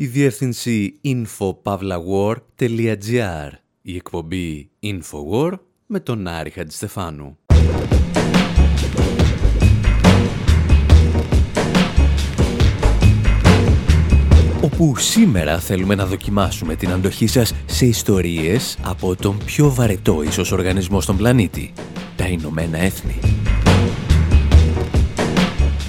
η διεύθυνση infopavlawar.gr, η εκπομπή Infowar με τον Άρη Χατζηστεφάνου. όπου σήμερα θέλουμε να δοκιμάσουμε την αντοχή σας σε ιστορίες από τον πιο βαρετό ίσως οργανισμό στον πλανήτη, τα Ηνωμένα Έθνη.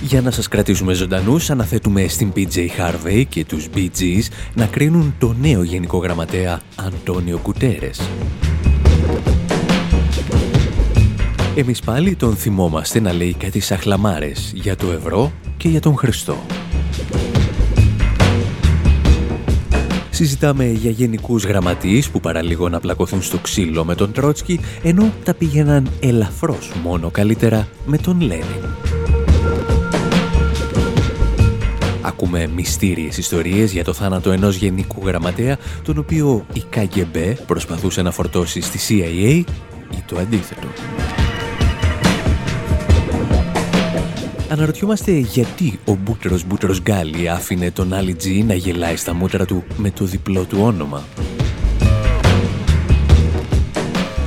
Για να σας κρατήσουμε ζωντανούς, αναθέτουμε στην PJ Harvey και τους Bee Gees να κρίνουν το νέο Γενικό Γραμματέα Αντώνιο Κουτέρες. Εμείς πάλι τον θυμόμαστε να λέει κάτι σαχλαμάρες για το ευρώ και για τον Χριστό. Συζητάμε για γενικούς γραμματείς που παραλίγο να πλακωθούν στο ξύλο με τον Τρότσκι, ενώ τα πήγαιναν ελαφρώς μόνο καλύτερα με τον Λένιν. Ακούμε μυστήριες ιστορίες για το θάνατο ενός γενικού γραμματέα, τον οποίο η KGB προσπαθούσε να φορτώσει στη CIA ή το αντίθετο. Αναρωτιόμαστε γιατί ο Μπούτερος Μπούτερος Γκάλι άφηνε τον Άλλη Τζι να γελάει στα μούτρα του με το διπλό του όνομα.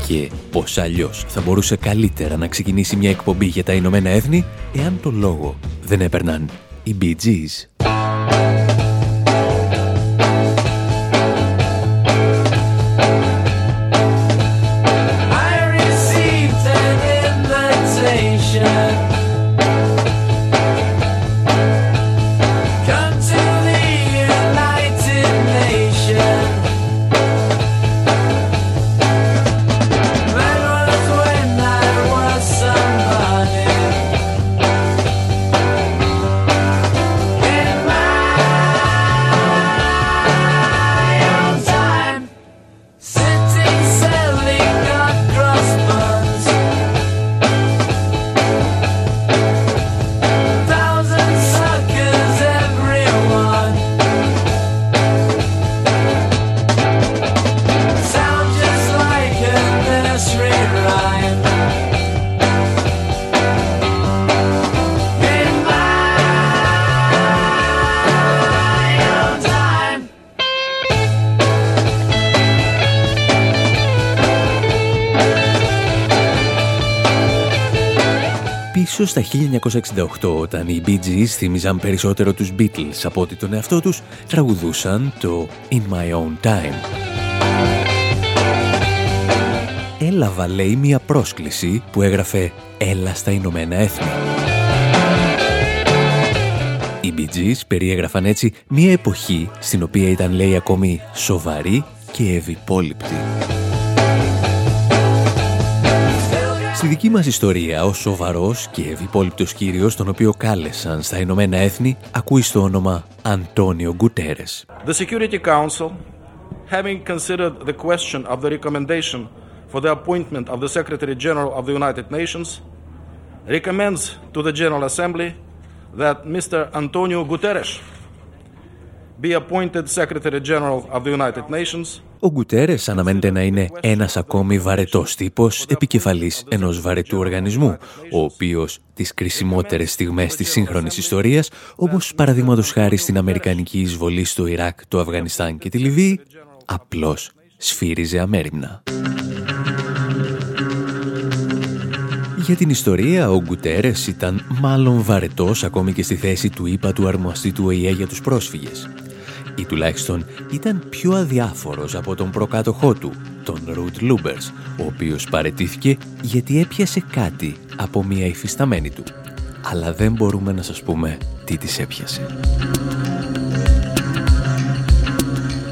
Και πώς αλλιώς θα μπορούσε καλύτερα να ξεκινήσει μια εκπομπή για τα Ηνωμένα Έθνη εάν το λόγο δεν έπαιρναν οι Bee Gees. Στα 1968 όταν οι Bee Gees θύμιζαν περισσότερο τους Beatles από ότι τον εαυτό τους τραγουδούσαν το In My Own Time. Έλαβα λέει μια πρόσκληση που έγραφε «Έλα στα Ηνωμένα Έθνη». Οι Bee Gees περιέγραφαν έτσι μια εποχή στην οποία ήταν λέει ακόμη σοβαρή και ευυπόλοιπτη. Στη δική μας ιστορία, ο σοβαρός και ευυπόλοιπτος κύριος, τον οποίο κάλεσαν στα Ηνωμένα Έθνη, ακούει στο όνομα Αντώνιο Γκουτέρες. The Security Council, having considered the question of the recommendation for the appointment of the Secretary General of the United Nations, recommends to the General Assembly that Mr. Antonio Guterres be appointed Secretary General of the United Nations ο Γκουτέρες αναμένεται να είναι ένας ακόμη βαρετός τύπος επικεφαλής ενός βαρετού οργανισμού, ο οποίος τις κρισιμότερες στιγμές της σύγχρονης ιστορίας, όπως παραδείγματος χάρη στην Αμερικανική εισβολή στο Ιράκ, το Αφγανιστάν και τη Λιβύη, απλώς σφύριζε αμέριμνα. Για την ιστορία, ο Γκουτέρες ήταν μάλλον βαρετός ακόμη και στη θέση του ΙΠΑ του αρμοστή του ΟΗΕ για τους πρόσφυγες ή τουλάχιστον ήταν πιο αδιάφορος από τον προκάτοχό του, τον Ρουντ Λούμπερς, ο οποίος παραιτήθηκε γιατί έπιασε κάτι από μια υφισταμένη του. Αλλά δεν μπορούμε να σας πούμε τι της έπιασε.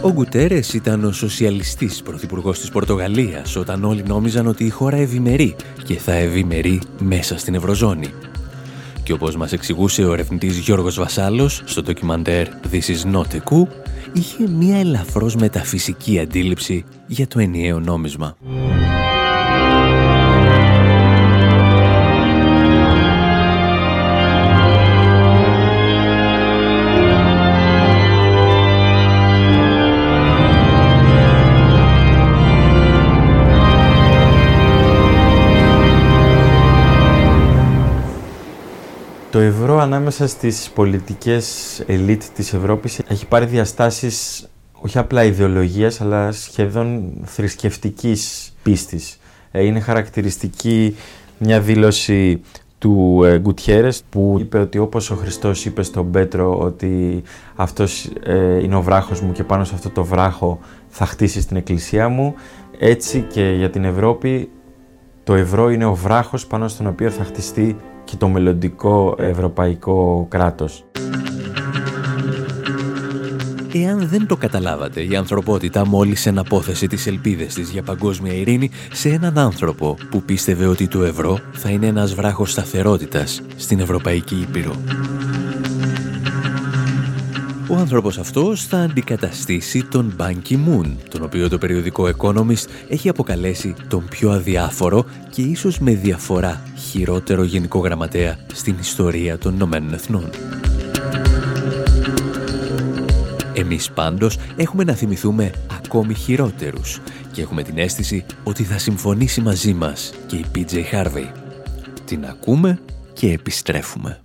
Ο Γκουτέρες ήταν ο σοσιαλιστής πρωθυπουργός της Πορτογαλίας όταν όλοι νόμιζαν ότι η χώρα ευημερεί και θα ευημερεί μέσα στην Ευρωζώνη. Και όπως μας εξηγούσε ο ερευνητής Γιώργος Βασάλος στο ντοκιμαντέρ This is not a coup, είχε μία ελαφρώς μεταφυσική αντίληψη για το ενιαίο νόμισμα. Το ευρώ ανάμεσα στις πολιτικές ελίτ της Ευρώπης έχει πάρει διαστάσεις όχι απλά ιδεολογίας αλλά σχεδόν θρησκευτικής πίστης. Ε, είναι χαρακτηριστική μια δήλωση του ε, Γκουτιέρες που είπε ότι όπως ο Χριστός είπε στον Πέτρο ότι αυτός ε, είναι ο βράχος μου και πάνω σε αυτό το βράχο θα χτίσει την εκκλησία μου έτσι και για την Ευρώπη το ευρώ είναι ο βράχος πάνω στον οποίο θα χτιστεί και το μελλοντικό ευρωπαϊκό κράτος. Εάν δεν το καταλάβατε, η ανθρωπότητα μόλις εναπόθεσε τις ελπίδες της για παγκόσμια ειρήνη σε έναν άνθρωπο που πίστευε ότι το ευρώ θα είναι ένας βράχος σταθερότητας στην Ευρωπαϊκή Ήπειρο. Ο άνθρωπος αυτός θα αντικαταστήσει τον Ban Ki-moon, τον οποίο το περιοδικό Economist έχει αποκαλέσει τον πιο αδιάφορο και ίσως με διαφορά χειρότερο γενικό γραμματέα στην ιστορία των Ηνωμένων Εθνών. Εμείς πάντως έχουμε να θυμηθούμε ακόμη χειρότερους και έχουμε την αίσθηση ότι θα συμφωνήσει μαζί μας και η PJ Harvey. Την ακούμε και επιστρέφουμε.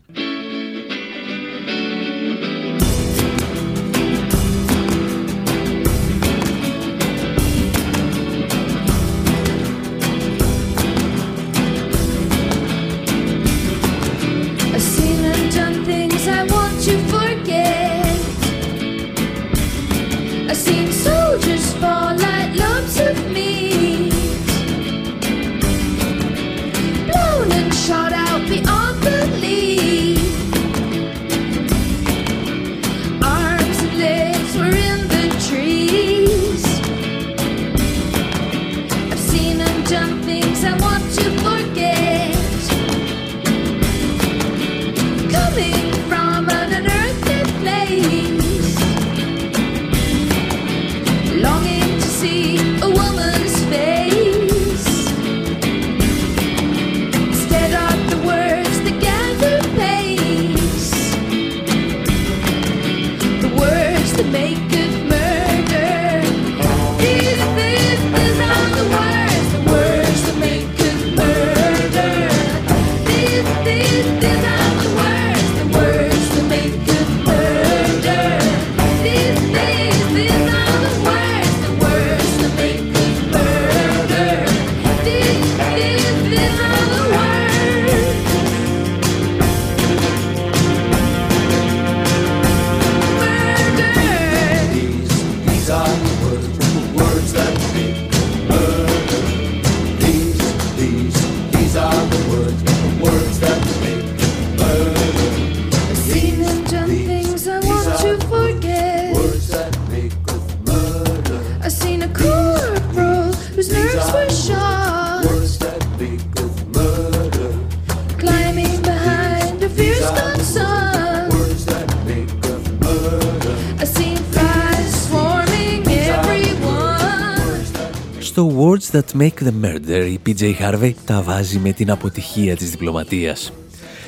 Make the Murder, η PJ Harvey τα βάζει με την αποτυχία της διπλωματίας.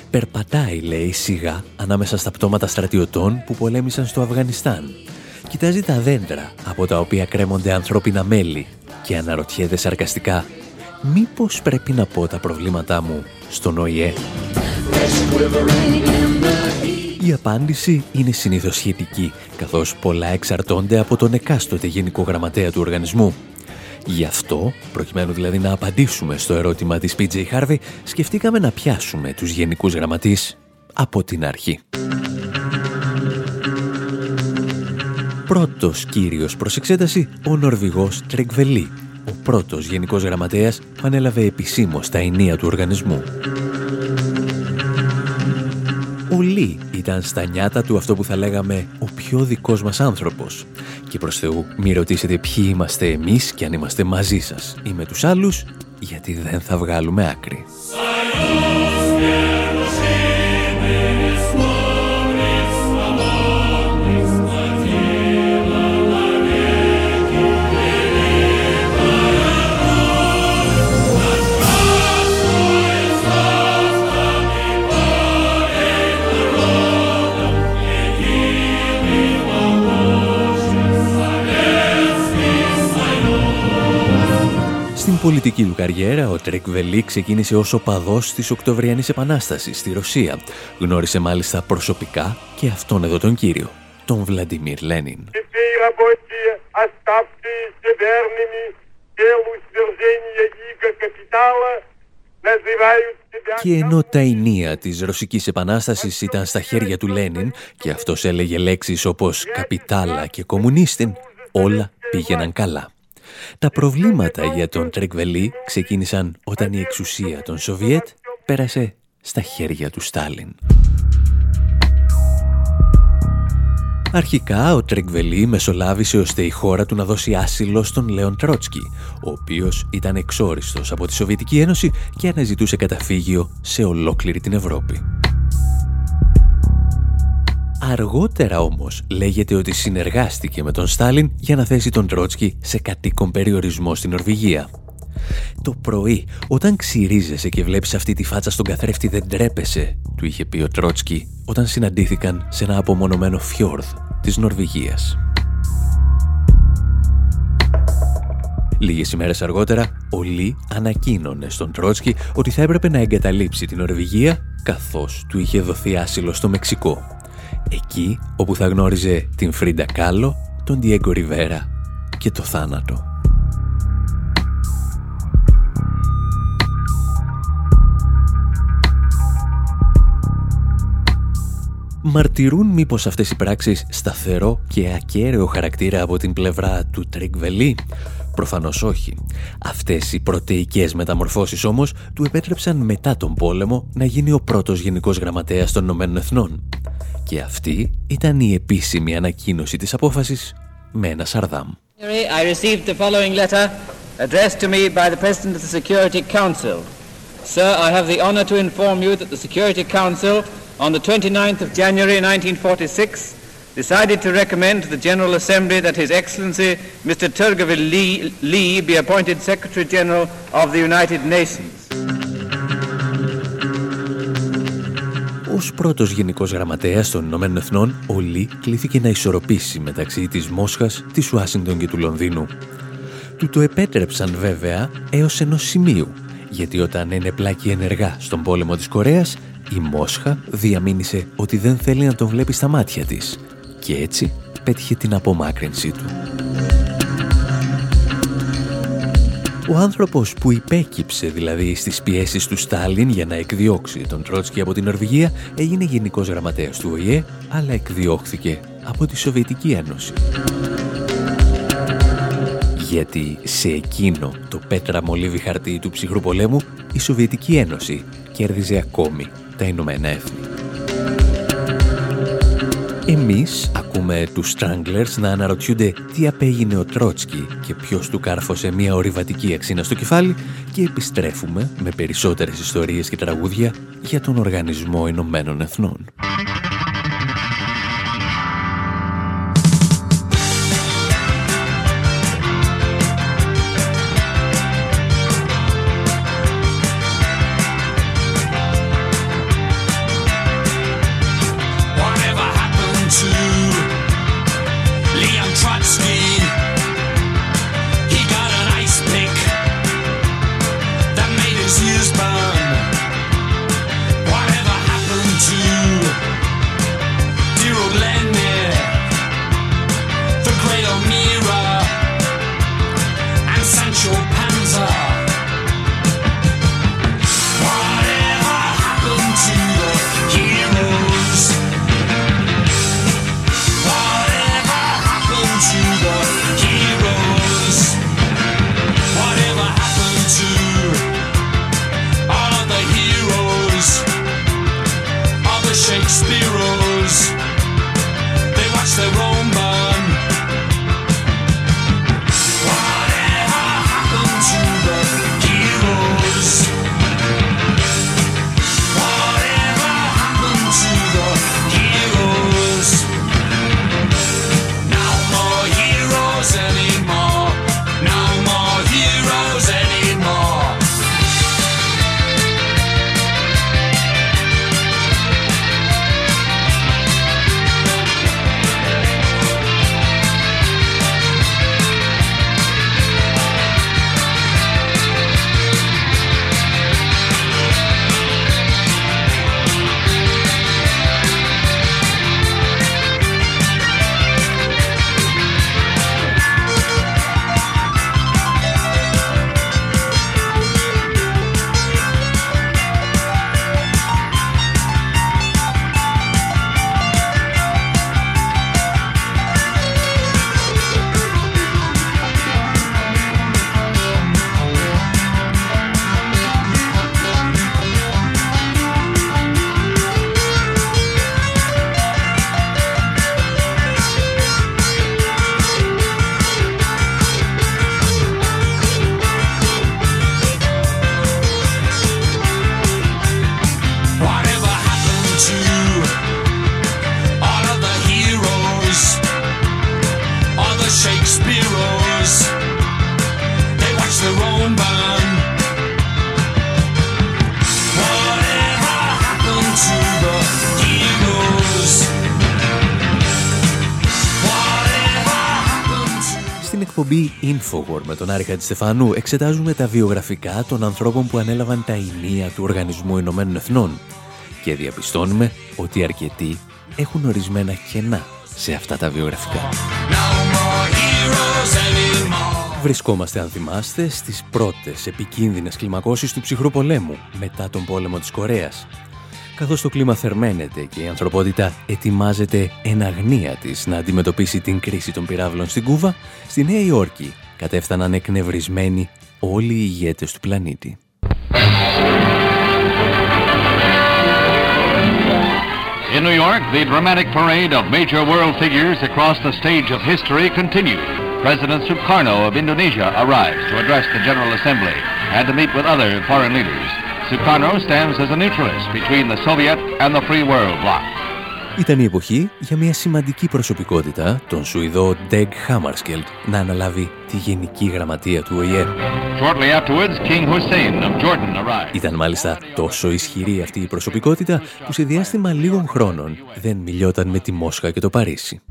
Περπατάει, λέει, σιγά ανάμεσα στα πτώματα στρατιωτών που πολέμησαν στο Αφγανιστάν. Κοιτάζει τα δέντρα από τα οποία κρέμονται ανθρώπινα μέλη και αναρωτιέται σαρκαστικά «Μήπως πρέπει να πω τα προβλήματά μου στον ΟΗΕ» Η απάντηση είναι συνήθως σχετική, καθώς πολλά εξαρτώνται από τον εκάστοτε γενικό γραμματέα του οργανισμού. Γι' αυτό, προκειμένου δηλαδή να απαντήσουμε στο ερώτημα της PJ Harvey, σκεφτήκαμε να πιάσουμε τους γενικούς γραμματείς από την αρχή. Πρώτος κύριος προς εξέταση, ο Νορβηγός Τρεκβελή, ο πρώτος γενικός γραμματέας που ανέλαβε επισήμως τα ενία του οργανισμού. Ο Λί ήταν στα νιάτα του αυτό που θα λέγαμε ο πιο δικός μας άνθρωπος. Και προς Θεού μη ρωτήσετε ποιοι είμαστε εμείς και αν είμαστε μαζί σας ή με τους άλλους, γιατί δεν θα βγάλουμε άκρη. Πολιτική του καριέρα, ο Τρίκ Βελί ξεκίνησε ως οπαδός της Οκτωβριανής Επανάστασης στη Ρωσία. Γνώρισε μάλιστα προσωπικά και αυτόν εδώ τον κύριο, τον Βλαντιμίρ Λένιν. Και ενώ τα ενία της Ρωσικής Επανάστασης ήταν στα χέρια του Λένιν και αυτός έλεγε λέξεις όπως «καπιτάλα» και «κομμουνίστην», όλα πήγαιναν καλά. Τα προβλήματα για τον Τρεκβελή ξεκίνησαν όταν η εξουσία των Σοβιέτ πέρασε στα χέρια του Στάλιν. Αρχικά ο Τρεκβελή μεσολάβησε ώστε η χώρα του να δώσει άσυλο στον Λέον Τρότσκι, ο οποίος ήταν εξόριστος από τη Σοβιετική Ένωση και αναζητούσε καταφύγιο σε ολόκληρη την Ευρώπη. Αργότερα όμως λέγεται ότι συνεργάστηκε με τον Στάλιν για να θέσει τον Τρότσκι σε κατοίκον περιορισμό στην Νορβηγία. Το πρωί, όταν ξυρίζεσαι και βλέπεις αυτή τη φάτσα στον καθρέφτη δεν τρέπεσαι, του είχε πει ο Τρότσκι όταν συναντήθηκαν σε ένα απομονωμένο φιόρδ της Νορβηγίας. Λίγες ημέρες αργότερα, ο Λί ανακοίνωνε στον Τρότσκι ότι θα έπρεπε να εγκαταλείψει την Νορβηγία καθώς του είχε δοθεί άσυλο στο Μεξικό εκεί όπου θα γνώριζε την Φρίντα Κάλλο, τον Διέγκο Ριβέρα και το θάνατο. Μαρτυρούν μήπως αυτές οι πράξεις σταθερό και ακέραιο χαρακτήρα από την πλευρά του Τριγκβελή. Προφανώς όχι. Αυτές οι πρωτεϊκές μεταμορφώσεις όμως του επέτρεψαν μετά τον πόλεμο να γίνει ο πρώτος γενικός γραμματέας των Ηνωμένων Εθνών. Και αυτή ήταν η επίσημη ανακοίνωση της απόφασης με ένα σαρδάμ. I received the following letter addressed to me by the President of the Security Council. Sir, I have the honor to inform you that the Security Council on the 29th of January 1946 decided to recommend to the General Assembly that His Excellency Mr. Turgaville Lee, Lee be appointed Secretary General of the United Nations. Ως πρώτος γενικός γραμματέας των Ηνωμένων Εθνών, ο Λί κλήθηκε να ισορροπήσει μεταξύ της Μόσχας, της Ουάσιντον και του Λονδίνου. Του το επέτρεψαν βέβαια έως ενός σημείου, γιατί όταν είναι πλάκη ενεργά στον πόλεμο της Κορέας, η Μόσχα διαμήνυσε ότι δεν θέλει να τον βλέπει στα μάτια της και έτσι πέτυχε την απομάκρυνσή του. Ο άνθρωπος που υπέκυψε δηλαδή στις πιέσεις του Στάλιν για να εκδιώξει τον Τρότσκι από την Νορβηγία έγινε γενικός γραμματέας του ΟΗΕ, αλλά εκδιώχθηκε από τη Σοβιετική Ένωση. Γιατί σε εκείνο το πέτρα μολύβι χαρτί του ψυχρού πολέμου η Σοβιετική Ένωση κέρδιζε ακόμη τα Ηνωμένα Έθνη. Εμείς ακούμε τους Stranglers να αναρωτιούνται τι απέγινε ο Τρότσκι και ποιος του κάρφωσε μια ορειβατική αξίνα στο κεφάλι και επιστρέφουμε με περισσότερες ιστορίες και τραγούδια για τον Οργανισμό Ηνωμένων Εθνών. Infowar με τον Άρη Στεφανού εξετάζουμε τα βιογραφικά των ανθρώπων που ανέλαβαν τα ενία του Οργανισμού Ηνωμένων Εθνών και διαπιστώνουμε ότι αρκετοί έχουν ορισμένα κενά σε αυτά τα βιογραφικά. Βρισκόμαστε, αν θυμάστε, στις πρώτες επικίνδυνες κλιμακώσεις του ψυχρού πολέμου μετά τον πόλεμο της Κορέας καθώς το κλίμα θερμαίνεται και η ανθρωπότητα ετοιμάζεται εν αγνία της να αντιμετωπίσει την κρίση των πυράβλων στην Κούβα, στη Νέα Υόρκη κατέφταναν εκνευρισμένοι όλοι οι ηγέτες του πλανήτη. In New York, the dramatic parade of major world figures across the stage of history continued. President Sukarno of Indonesia arrives to address the General Assembly and to meet with other foreign leaders. Sukarno stands as a neutralist between the Soviet and the free world bloc. Ήταν η εποχή για μια σημαντική προσωπικότητα, τον Σουηδό Ντέγ Χάμαρσκελτ, να αναλάβει τη Γενική Γραμματεία του ΟΗΕ. Ήταν μάλιστα τόσο ισχυρή αυτή η προσωπικότητα που σε διάστημα λίγων χρόνων δεν μιλιόταν με τη Μόσχα και το Παρίσι.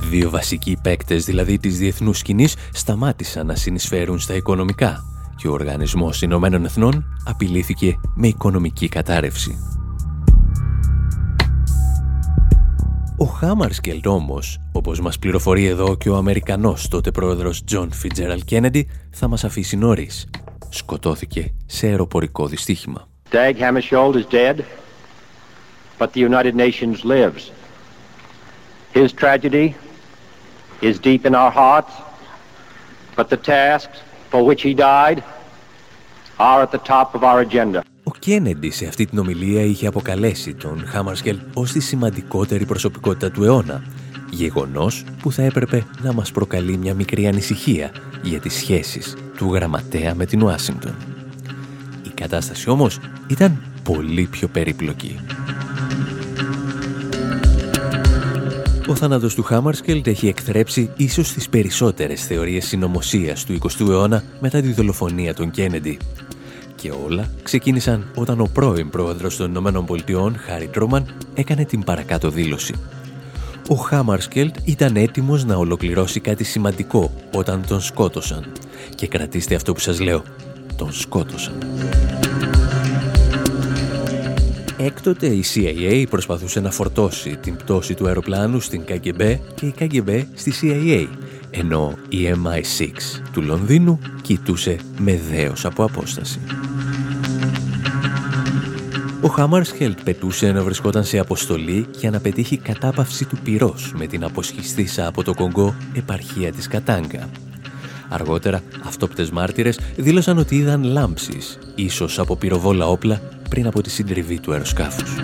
Δύο βασικοί παίκτες δηλαδή της διεθνούς σκηνής σταμάτησαν να συνεισφέρουν στα οικονομικά και ο Οργανισμός Ηνωμένων Εθνών απειλήθηκε με οικονομική κατάρρευση. Ο Χάμαρσκελντ όμως, όπως μας πληροφορεί εδώ και ο Αμερικανός τότε πρόεδρος Τζον Φιτζέραλντ Κέννεντι, θα μας αφήσει νωρίς. Σκοτώθηκε σε αεροπορικό δυστύχημα. Dag Hammarskjöld is dead, but the United Nations lives. His tragedy is deep in our hearts, but the tasks for which he died are at the top of our agenda. Ο Κένεντι σε αυτή την ομιλία είχε αποκαλέσει τον Χάμαρσκελ ως τη σημαντικότερη προσωπικότητα του αιώνα, γεγονός που θα έπρεπε να μας προκαλεί μια μικρή ανησυχία για τις σχέσεις του γραμματέα με την Ουάσιγκτον. Η κατάσταση όμως ήταν πολύ πιο περίπλοκη. Ο θάνατος του Χάμαρσκελτ έχει εκθρέψει ίσως τις περισσότερες θεωρίες συνωμοσίας του 20ου αιώνα μετά τη δολοφονία των Κένεντι. Και όλα ξεκίνησαν όταν ο πρώην πρόεδρος των Ηνωμένων Πολιτειών, Χάρι Τρόμαν, έκανε την παρακάτω δήλωση. Ο Χάμαρσκελτ ήταν έτοιμος να ολοκληρώσει κάτι σημαντικό όταν τον σκότωσαν. Και κρατήστε αυτό που σας λέω, τον σκότωσαν. Έκτοτε η CIA προσπαθούσε να φορτώσει την πτώση του αεροπλάνου στην KGB και η KGB στη CIA, ενώ η MI6 του Λονδίνου κοιτούσε με δέος από απόσταση. Ο Χάμαρσχελτ πετούσε να βρισκόταν σε αποστολή για να πετύχει κατάπαυση του πυρός με την αποσχιστήσα από το Κονγκό επαρχία της Κατάγκα. Αργότερα, αυτόπτες μάρτυρες δήλωσαν ότι είδαν λάμψεις, ίσως από πυροβόλα όπλα πριν από τη συντριβή του αεροσκάφους.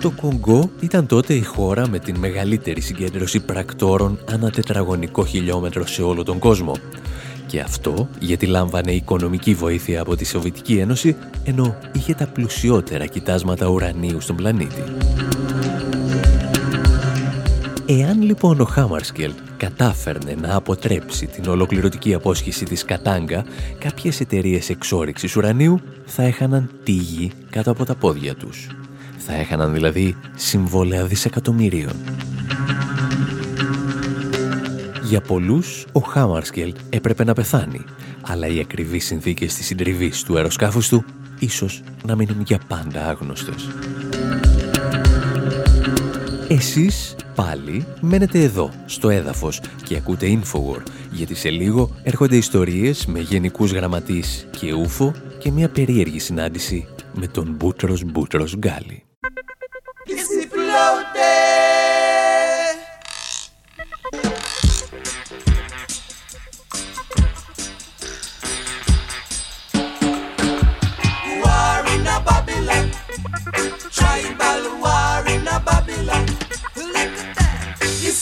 Το Κονγκό ήταν τότε η χώρα με την μεγαλύτερη συγκέντρωση πρακτόρων ανά τετραγωνικό χιλιόμετρο σε όλο τον κόσμο. Και αυτό γιατί λάμβανε οικονομική βοήθεια από τη Σοβιτική Ένωση, ενώ είχε τα πλουσιότερα κοιτάσματα ουρανίου στον πλανήτη. Εάν λοιπόν ο Χάμαρσκελ κατάφερνε να αποτρέψει την ολοκληρωτική απόσχηση της Κατάγκα, κάποιες εταιρείες εξόριξης ουρανίου θα έχαναν τη γη κάτω από τα πόδια τους. Θα έχαναν δηλαδή συμβόλαια δισεκατομμυρίων. Για πολλούς, ο Χάμαρσκελ έπρεπε να πεθάνει, αλλά οι ακριβείς συνθήκες της συντριβής του αεροσκάφους του ίσως να μείνουν για πάντα άγνωστες. Εσείς πάλι μένετε εδώ, στο έδαφος και ακούτε Infowar, γιατί σε λίγο έρχονται ιστορίες με γενικούς γραμματείς και ούφο και μια περίεργη συνάντηση με τον Μπούτρος Μπούτρος Γκάλι.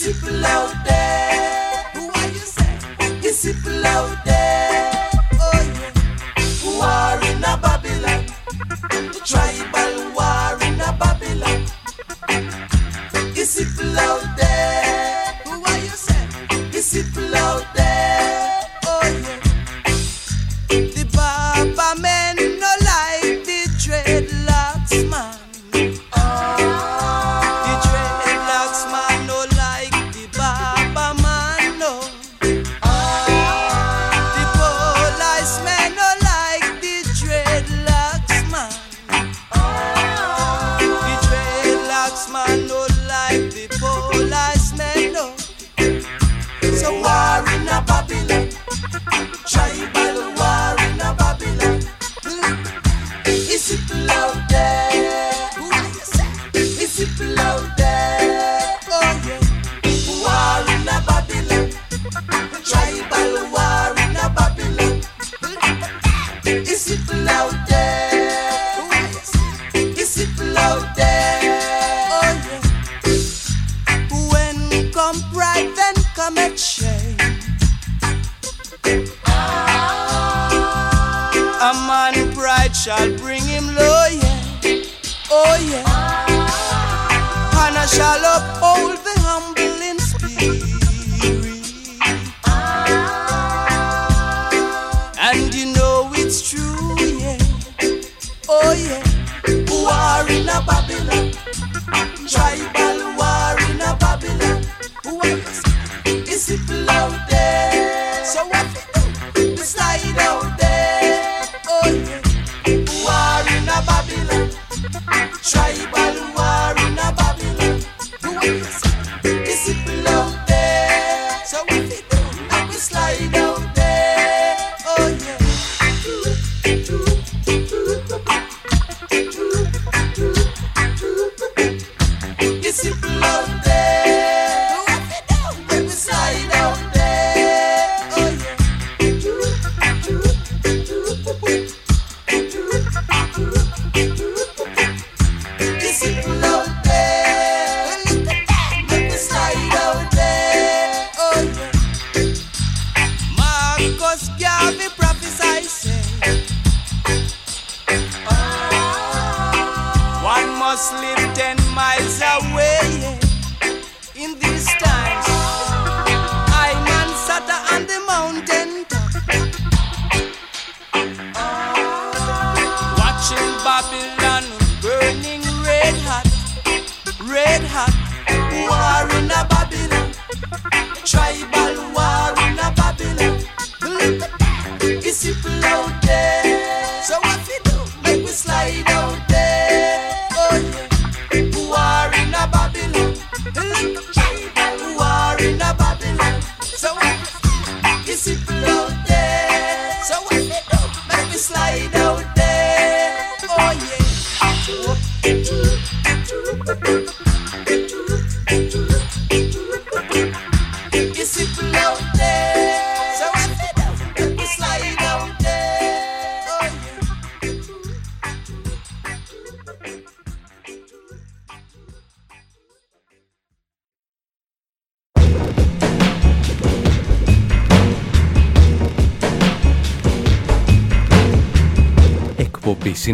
Sipping out there. Tribal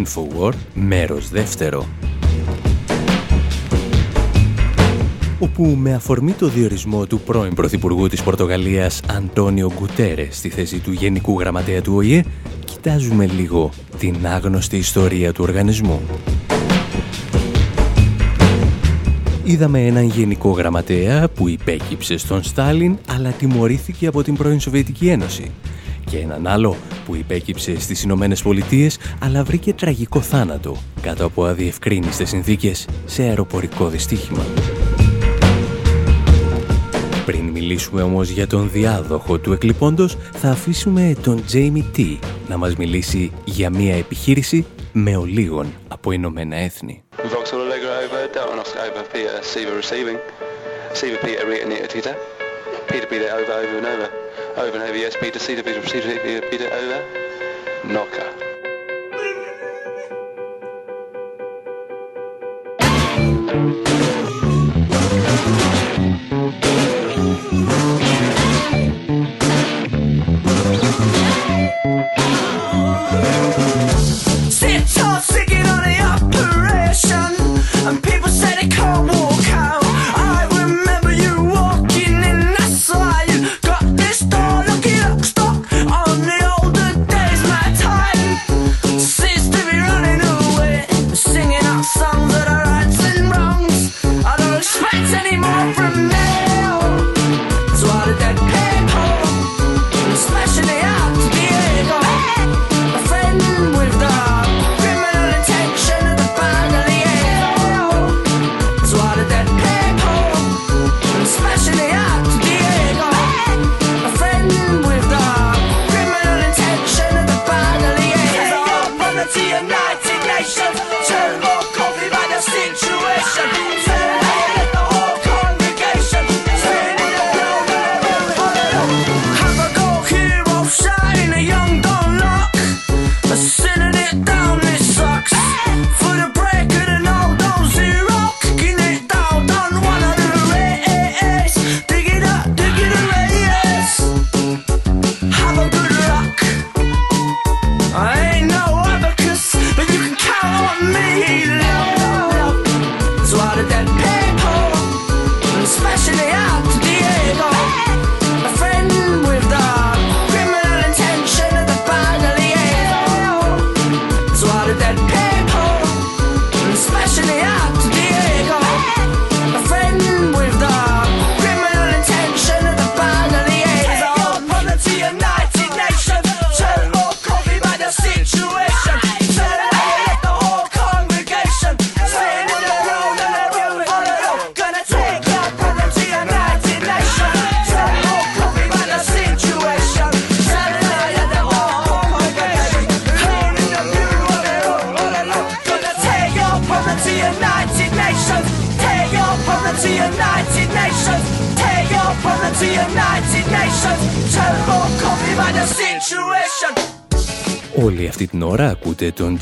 Infowar, μέρος δεύτερο. όπου με αφορμή το διορισμό του πρώην Πρωθυπουργού της Πορτογαλίας Αντώνιο Γκουτέρε στη θέση του Γενικού Γραμματέα του ΟΗΕ, κοιτάζουμε λίγο την άγνωστη ιστορία του οργανισμού. Είδαμε έναν γενικό γραμματέα που υπέκυψε στον Στάλιν αλλά τιμωρήθηκε από την πρώην Σοβιετική Ένωση και έναν άλλο που υπέκυψε στις Ηνωμένες Πολιτείες αλλά βρήκε τραγικό θάνατο κάτω από αδιευκρίνιστες συνθήκες σε αεροπορικό δυστύχημα. Πριν μιλήσουμε όμως για τον διάδοχο του εκλειπώντος, θα αφήσουμε τον Τζέιμι Τι να μας μιλήσει για μια επιχείρηση με ολίγων από Ηνωμένα Έθνη. Peter Peter over over and over. Over and over, yes, Peter, Cedar, Peter, Cedar, Peter, Peter, over. Knocker.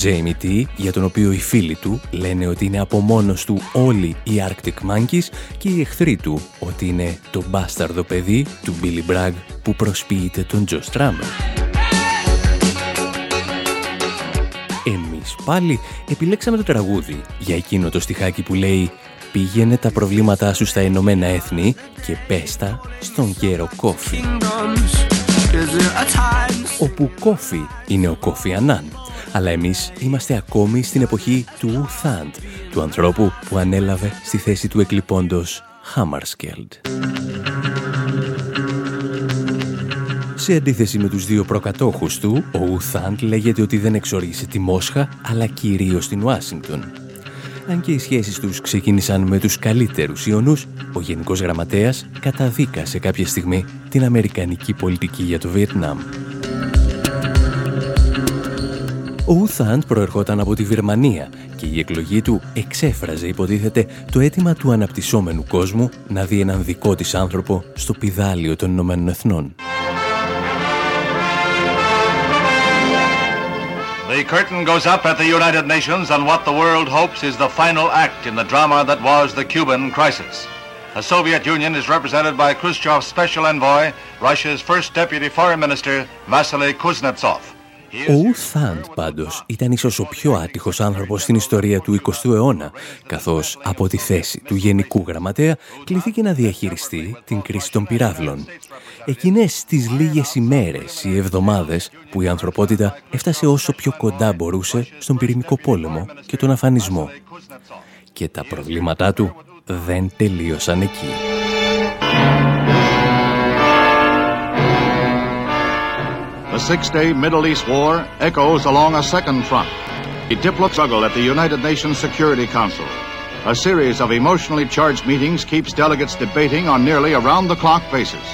Jamie T, για τον οποίο οι φίλοι του λένε ότι είναι από μόνος του όλοι οι Arctic Monkeys και οι εχθροί του ότι είναι το μπάσταρδο παιδί του Billy Bragg που προσποιείται τον Joe Strummer. Εμείς πάλι επιλέξαμε το τραγούδι για εκείνο το στιχάκι που λέει «Πήγαινε τα προβλήματά σου στα Ηνωμένα Έθνη και πέστα στον γέρο Κόφι» όπου Κόφι είναι ο Κόφι Ανάν. Αλλά εμείς είμαστε ακόμη στην εποχή του Ουθάντ, του ανθρώπου που ανέλαβε στη θέση του εκλειπώντος Χάμαρσκελντ. Σε αντίθεση με τους δύο προκατόχους του, ο Ουθάντ λέγεται ότι δεν εξοργήσε τη Μόσχα, αλλά κυρίως την Ουάσιγκτον. Αν και οι σχέσεις τους ξεκίνησαν με τους καλύτερους Ιωνούς, ο Γενικός Γραμματέας καταδίκασε κάποια στιγμή την Αμερικανική πολιτική για το Βιετνάμ. Ο Ουθάντ προερχόταν από τη Βερμανία και η εκλογή του εξέφραζε, υποτίθεται, το αίτημα του αναπτυσσόμενου κόσμου να δει έναν δικό της άνθρωπο στο πιδάλιο των Ηνωμένων Εθνών. The curtain goes up at the United Nations on what the world hopes is the final act in the drama that was the Cuban crisis. The Soviet Union is represented by Khrushchev's special envoy, Russia's first deputy foreign minister, Vasily Kuznetsov. Ο Ουθάντ πάντως ήταν ίσως ο πιο άτυχος άνθρωπος στην ιστορία του 20ου αιώνα, καθώς από τη θέση του Γενικού Γραμματέα κληθήκε να διαχειριστεί την κρίση των πυράβλων. Εκείνες τις λίγες ημέρες ή εβδομάδες που η ανθρωπότητα έφτασε όσο πιο κοντά μπορούσε στον πυρηνικό πόλεμο και τον αφανισμό. Και τα προβλήματά του δεν τελείωσαν εκεί. The six-day Middle East war echoes along a second front. A diplomatic struggle at the United Nations Security Council. A series of emotionally charged meetings keeps delegates debating on nearly around-the-clock basis.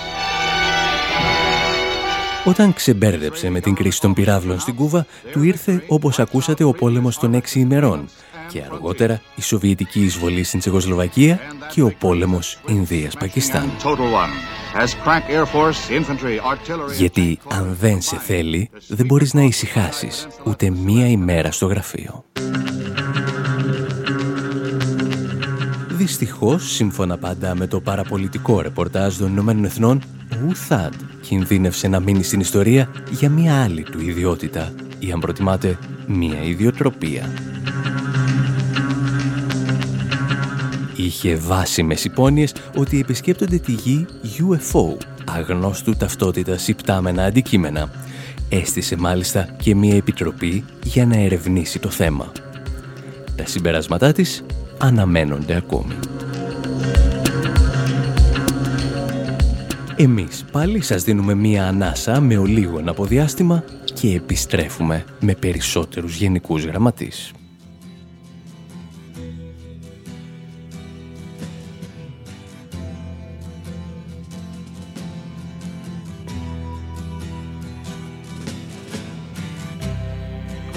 Όταν ξεμπέρδεψε με την κρίση των πυράβλων στην Κούβα, του ήρθε, όπως ακούσατε, ο πόλεμος των έξι ημερών και αργότερα η Σοβιετική εισβολή στην Τσεχοσλοβακία και ο πόλεμος Ινδίας-Πακιστάν. Γιατί αν δεν σε θέλει, δεν μπορείς να ησυχάσεις ούτε μία ημέρα στο γραφείο. Δυστυχώς, σύμφωνα πάντα με το παραπολιτικό ρεπορτάζ των Ηνωμένων Εθνών, ο Ουθάντ κινδύνευσε να μείνει στην ιστορία για μία άλλη του ιδιότητα ή αν προτιμάτε μία ιδιοτροπία. Είχε βάσιμες υπόνοιες ότι επισκέπτονται τη γη UFO, αγνώστου ταυτότητας υπτάμενα αντικείμενα. Έστησε μάλιστα και μία επιτροπή για να ερευνήσει το θέμα. Τα συμπεράσματά της αναμένονται ακόμη. Εμείς πάλι σας δίνουμε μία ανάσα με ολίγον αποδιάστημα και επιστρέφουμε με περισσότερους γενικούς γραμματείς.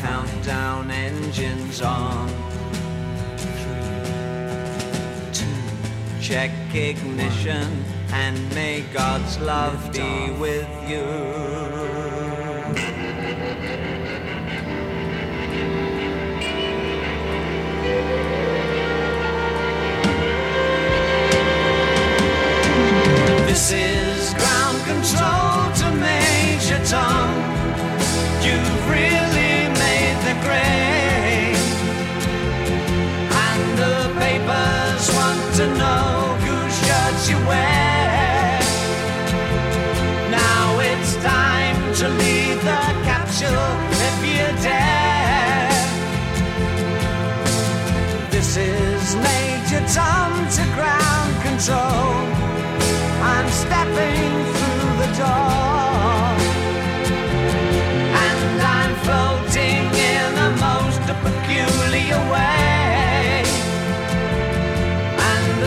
Countdown engines on. Three, two. Check ignition and may God's love be with you. This is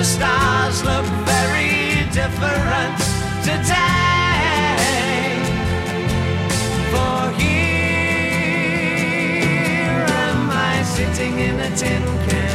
stars look very different today. For here am I sitting in a tin can.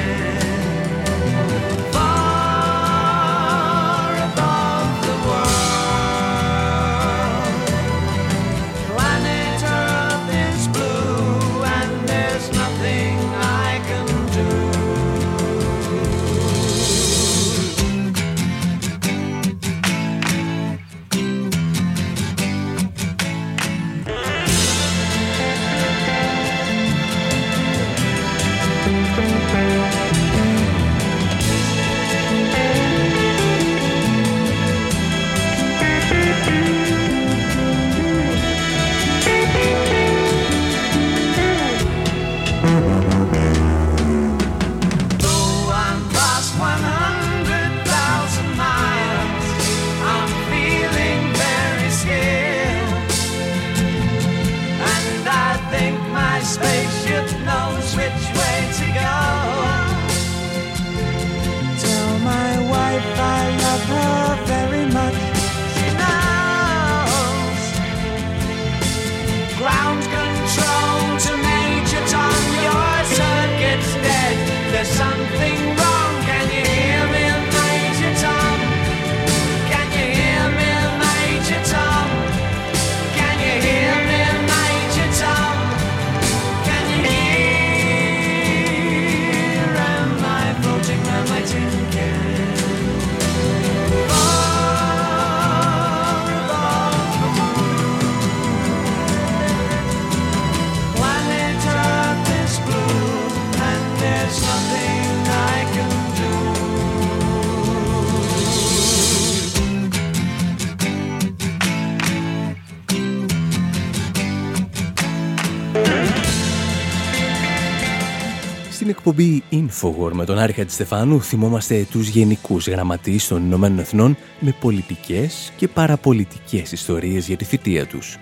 Εκπομπή Infowar με τον Άρη Χατζηστεφάνου θυμόμαστε τους γενικούς γραμματείς των Ηνωμένων Εθνών με πολιτικές και παραπολιτικές ιστορίες για τη θητεία τους.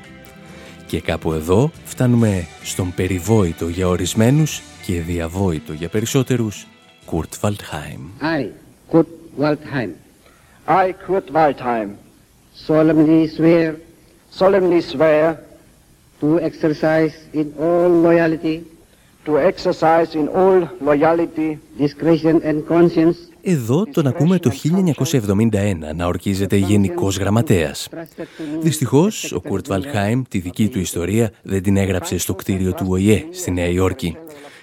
Και κάπου εδώ φτάνουμε στον περιβόητο για ορισμένους και διαβόητο για περισσότερους Κουρτ Βαλτχάιμ. I, Kurt Waldheim, I, Kurt Waldheim, solemnly swear solemnly swear to exercise in all loyalty, to exercise in all loyalty, discretion and conscience Εδώ τον ακούμε το 1971 να ορκίζεται γενικός γραμματέας. Δυστυχώς, ο Κουρτ Βαλχάιμ τη δική του ιστορία δεν την έγραψε στο κτίριο του ΟΗΕ στη Νέα Υόρκη.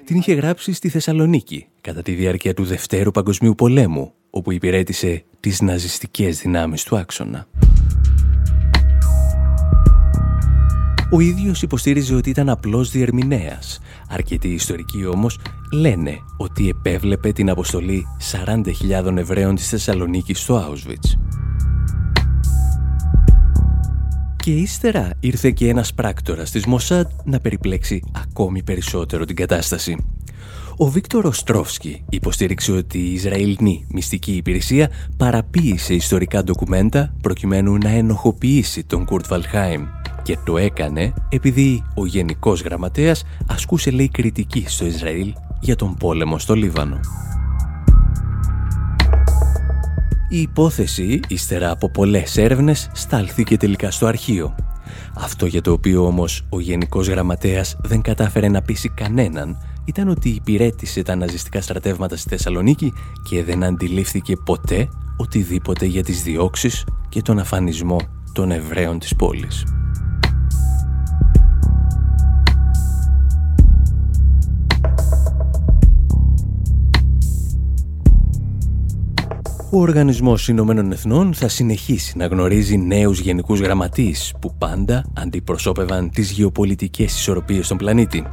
Την είχε γράψει στη Θεσσαλονίκη κατά τη διάρκεια του Δευτέρου Παγκοσμίου Πολέμου, όπου υπηρέτησε τις ναζιστικές δυνάμεις του άξονα. Ο ίδιος υποστήριζε ότι ήταν απλός διερμηνέας. Αρκετοί ιστορικοί όμως λένε ότι επέβλεπε την αποστολή 40.000 Εβραίων της Θεσσαλονίκης στο Auschwitz. Και ύστερα ήρθε και ένας πράκτορας της Μοσάντ να περιπλέξει ακόμη περισσότερο την κατάσταση. Ο Βίκτορ Οστρόφσκι υποστήριξε ότι η Ισραηλινή μυστική υπηρεσία παραποίησε ιστορικά ντοκουμέντα προκειμένου να ενοχοποιήσει τον Κουρτ Βαλχάιμ και το έκανε επειδή ο Γενικός Γραμματέας ασκούσε λέει κριτική στο Ισραήλ για τον πόλεμο στο Λίβανο. Η υπόθεση, ύστερα από πολλές έρευνες, στάλθηκε τελικά στο αρχείο. Αυτό για το οποίο όμως ο Γενικός Γραμματέας δεν κατάφερε να πείσει κανέναν ήταν ότι υπηρέτησε τα ναζιστικά στρατεύματα στη Θεσσαλονίκη και δεν αντιλήφθηκε ποτέ οτιδήποτε για τις διώξεις και τον αφανισμό των Εβραίων της πόλης. Ο Οργανισμός Ηνωμένων Εθνών θα συνεχίσει να γνωρίζει νέους γενικούς γραμματείς που πάντα αντιπροσώπευαν τις γεωπολιτικές ισορροπίες στον πλανήτη.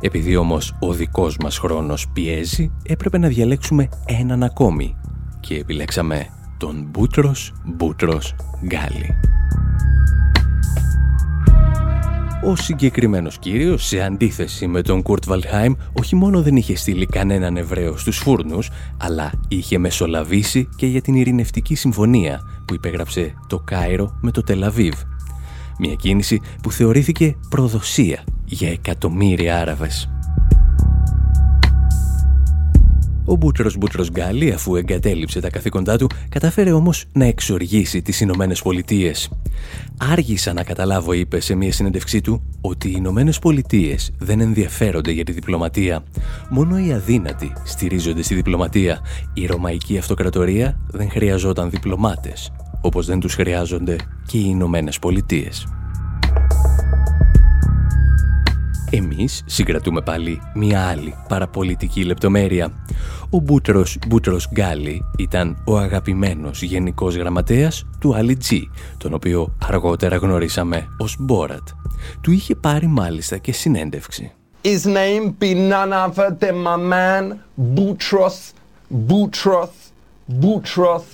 Επειδή όμως ο δικός μας χρόνος πιέζει, έπρεπε να διαλέξουμε έναν ακόμη και επιλέξαμε τον Μπούτρος Μπούτρος Γκάλι. Ο συγκεκριμένος κύριος, σε αντίθεση με τον Κουρτ Βαλχάιμ, όχι μόνο δεν είχε στείλει κανέναν Εβραίο στους φούρνους, αλλά είχε μεσολαβήσει και για την ειρηνευτική συμφωνία που υπέγραψε το Κάιρο με το Τελαβίβ. Μια κίνηση που θεωρήθηκε προδοσία για εκατομμύρια Άραβες. Ο Μπούτρος Μπούτρος Γκάλι, αφού εγκατέλειψε τα καθήκοντά του, κατάφερε όμως να εξοργήσει τις Ηνωμένες Πολιτείες. Άργησα να καταλάβω, είπε σε μια συνέντευξή του, ότι οι Ηνωμένες Πολιτείες δεν ενδιαφέρονται για τη διπλωματία. Μόνο οι αδύνατοι στηρίζονται στη διπλωματία. Η Ρωμαϊκή Αυτοκρατορία δεν χρειαζόταν διπλωμάτες, όπως δεν τους χρειάζονται και οι Ηνωμένες Πολιτείες. Εμείς συγκρατούμε πάλι μια άλλη παραπολιτική λεπτομέρεια. Ο Μπούτρος Μπούτρος Γκάλι ήταν ο αγαπημένος γενικός γραμματέας του Άλλη Τζι, τον οποίο αργότερα γνωρίσαμε ως Μπόρατ. Του είχε πάρει μάλιστα και συνέντευξη. His name be none other than my man Boutros, Boutros, Boutros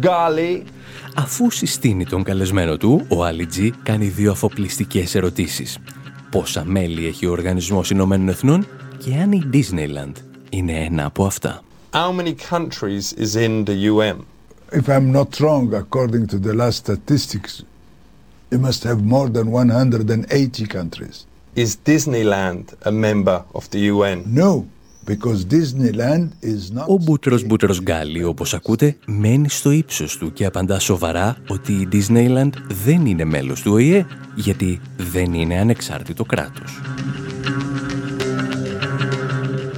Ghali. Αφού συστήνει τον καλεσμένο του, ο Αλιτζή κάνει δύο αφοπλιστικές ερωτήσεις πόσα μέλη έχει ο Οργανισμός Ηνωμένων Εθνών και αν η Disneyland είναι ένα από αυτά. How many countries is in the UN? If I'm not wrong, according to the last statistics, you must have more than 180 countries. Is Disneyland a member of the UN? No. Ο Μπούτρος Μπούτρος Γκάλι, όπως ακούτε, μένει στο ύψος του και απαντά σοβαρά ότι η Disneyland δεν είναι μέλος του ΟΗΕ γιατί δεν είναι ανεξάρτητο κράτος.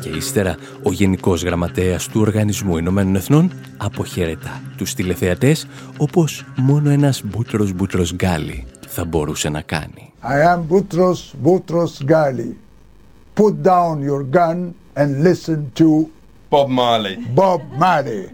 Και ύστερα, ο Γενικός Γραμματέας του Οργανισμού Ηνωμένων Εθνών αποχαιρετά τους τηλεθεατές όπως μόνο ένας Μπούτρος Μπούτρος Γκάλι θα μπορούσε να κάνει. I am Boutros Boutros Ghali. Put down your gun and listen to Bob Marley. Bob Marley.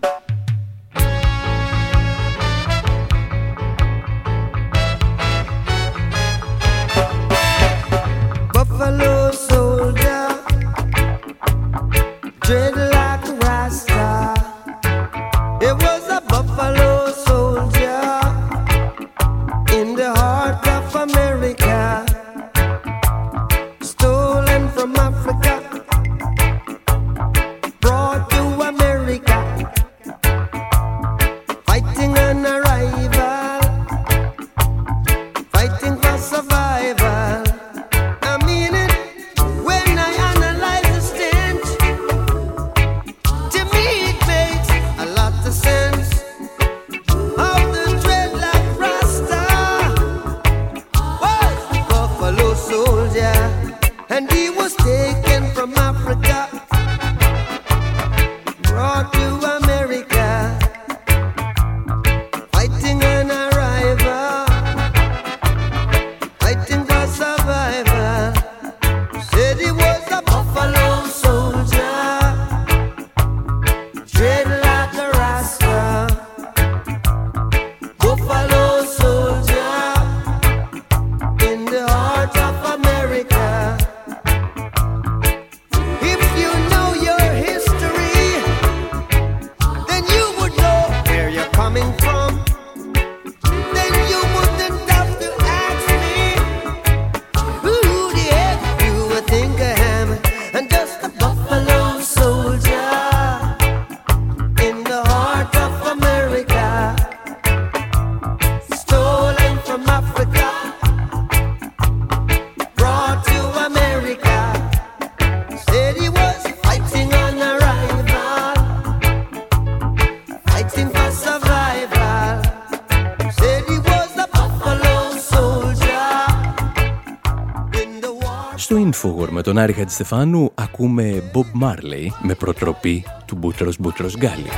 Χατζηστεφάνου ακούμε Bob Marley με προτροπή του Μπούτρος Μπούτρος Γκάλι.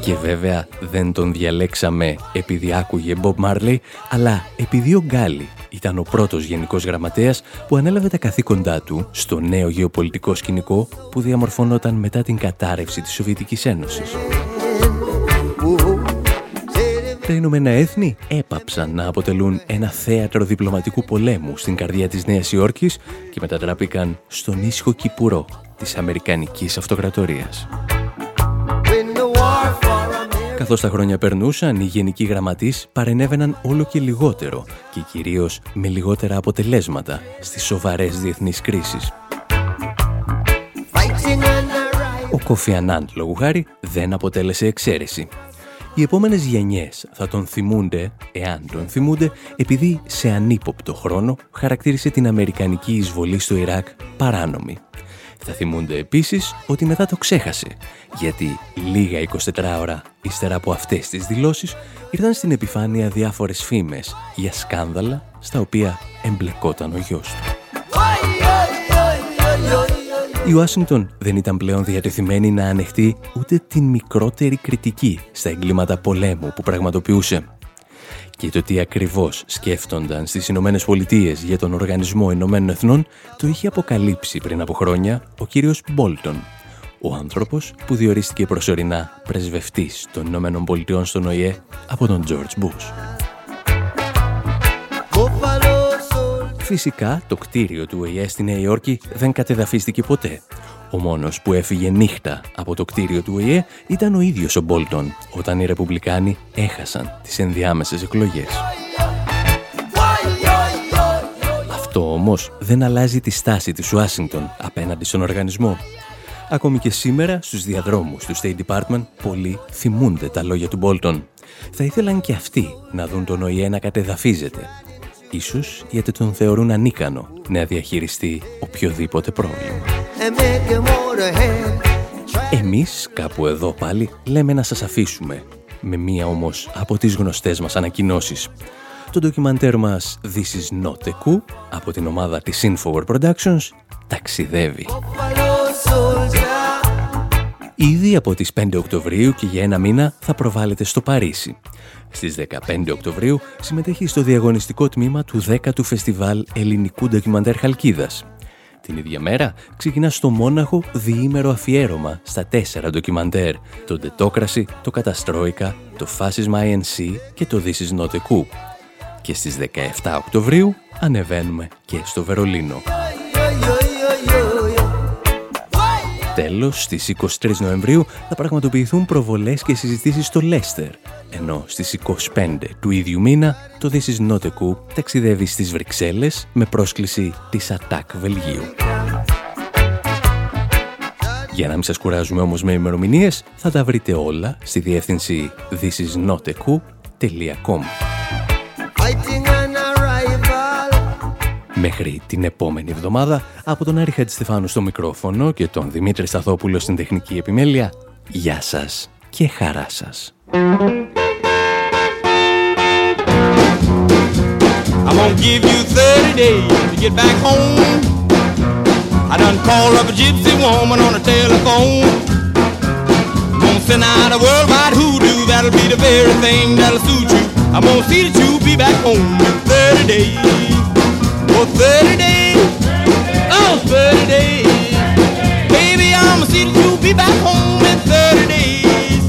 Και βέβαια δεν τον διαλέξαμε επειδή άκουγε Bob Marley, αλλά επειδή ο Γκάλι ήταν ο πρώτος γενικός γραμματέας που ανέλαβε τα καθήκοντά του στο νέο γεωπολιτικό σκηνικό που διαμορφωνόταν μετά την κατάρρευση της Σοβιετικής Ένωσης. Τα Ηνωμένα Έθνη έπαψαν να αποτελούν ένα θέατρο διπλωματικού πολέμου στην καρδιά της Νέας Υόρκης και μετατράπηκαν στον ίσχο κυπουρό της Αμερικανικής Αυτοκρατορίας. Καθώς τα χρόνια περνούσαν, οι γενικοί γραμματείς παρενέβαιναν όλο και λιγότερο και κυρίως με λιγότερα αποτελέσματα στις σοβαρές διεθνείς κρίσεις. Ο Κόφι Ανάντ, λόγου χάρη, δεν αποτέλεσε εξαίρεση. Οι επόμενες γενιές θα τον θυμούνται, εάν τον θυμούνται, επειδή σε ανύποπτο χρόνο χαρακτήρισε την Αμερικανική εισβολή στο Ιράκ παράνομη. Θα θυμούνται επίσης ότι μετά το ξέχασε, γιατί λίγα 24 ώρα ύστερα από αυτές τις δηλώσεις ήρθαν στην επιφάνεια διάφορες φήμες για σκάνδαλα στα οποία εμπλεκόταν ο γιος του. Η Ουάσιγκτον δεν ήταν πλέον διατεθειμένη να ανεχτεί ούτε την μικρότερη κριτική στα εγκλήματα πολέμου που πραγματοποιούσε. Και το τι ακριβώς σκέφτονταν στις Ηνωμένες Πολιτείες για τον Οργανισμό Ηνωμένων Εθνών το είχε αποκαλύψει πριν από χρόνια ο κύριος Μπόλτον, ο άνθρωπος που διορίστηκε προσωρινά πρεσβευτής των Ηνωμένων Πολιτειών στον ΟΗΕ από τον George Bush. Φυσικά, το κτίριο του ΟΗΕ στη Νέα Υόρκη δεν κατεδαφίστηκε ποτέ. Ο μόνος που έφυγε νύχτα από το κτίριο του ΟΗΕ ήταν ο ίδιος ο Μπόλτον, όταν οι Ρεπουμπλικάνοι έχασαν τις ενδιάμεσες εκλογές. Αυτό όμως δεν αλλάζει τη στάση της Ουάσιγκτον απέναντι στον οργανισμό. Ακόμη και σήμερα, στους διαδρόμους του State Department, πολλοί θυμούνται τα λόγια του Μπόλτον. Θα ήθελαν και αυτοί να δουν τον ΟΗΕ να κατεδαφίζεται ίσως γιατί τον θεωρούν ανίκανο να διαχειριστεί οποιοδήποτε πρόβλημα. Εμείς κάπου εδώ πάλι λέμε να σας αφήσουμε με μία όμως από τις γνωστές μας ανακοινώσεις. Το ντοκιμαντέρ μας This is not a coup από την ομάδα της Infowar Productions ταξιδεύει. Ήδη από τις 5 Οκτωβρίου και για ένα μήνα θα προβάλλεται στο Παρίσι στις 15 Οκτωβρίου συμμετέχει στο διαγωνιστικό τμήμα του 10ου Φεστιβάλ Ελληνικού Ντοκιμαντέρ Χαλκίδας. Την ίδια μέρα ξεκινά στο Μόναχο διήμερο αφιέρωμα στα τέσσερα ντοκιμαντέρ, το Ντετόκραση, το Καταστρόικα, το Φάσισμα INC και το This is not a coup. Και στις 17 Οκτωβρίου ανεβαίνουμε και στο Βερολίνο. Τέλος, στις 23 Νοεμβρίου θα πραγματοποιηθούν προβολές και συζητήσεις στο Λέστερ, ενώ στις 25 του ίδιου μήνα το This is not a coup ταξιδεύει στις Βρυξέλλες με πρόσκληση της ΑΤΑΚ Βελγίου. Για να μην σας κουράζουμε όμως με ημερομηνίες, θα τα βρείτε όλα στη διεύθυνση thisisnotacoup.com Μέχρι την επόμενη εβδομάδα, από τον Άρη Χατζηστεφάνου στο μικρόφωνο και τον Δημήτρη Σταθόπουλο στην τεχνική επιμέλεια, γεια σας και χαρά σας. I'm gonna give you 30 days to get back home. I done called up a gypsy woman on the telephone. I'm gonna send out a worldwide hoodoo, that'll be the very thing that'll suit you. I'm gonna see that you be back home in 30 days. Oh, 30 days. Oh, 30 days. Baby, I'm gonna see that you be back home in 30 days.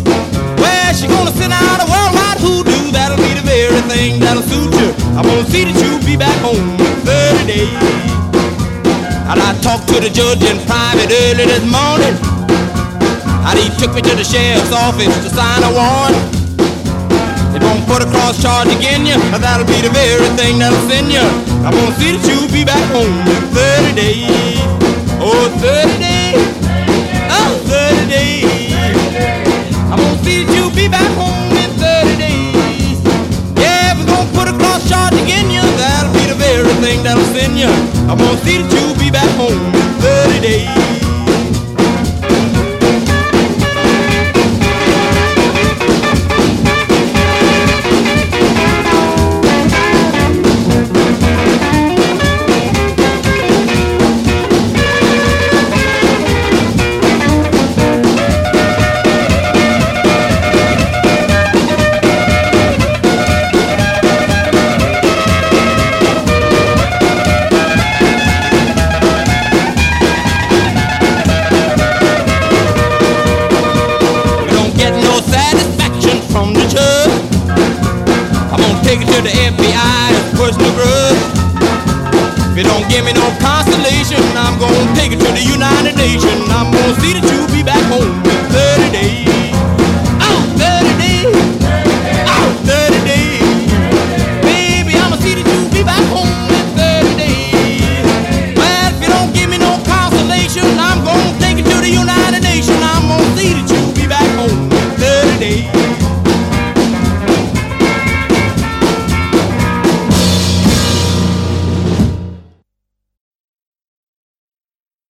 Well, she gonna send out a worldwide hoodoo, that'll be the very thing that'll suit you. I'm gonna see that you be back home in 30 days. And I talked to the judge in private early this morning. And he took me to the sheriff's office to sign a warrant. Won't put a cross charge again you, that'll be the very thing that'll send you. I'm gonna see that you'll be back home in 30 days. Oh, 30 days. Oh, 30 days. I'm gonna see that you'll be back home in 30 days. Yeah, we're gonna put a cross charge again you, that'll be the very thing that'll send you. I'm gonna see that you'll be back home in 30 days.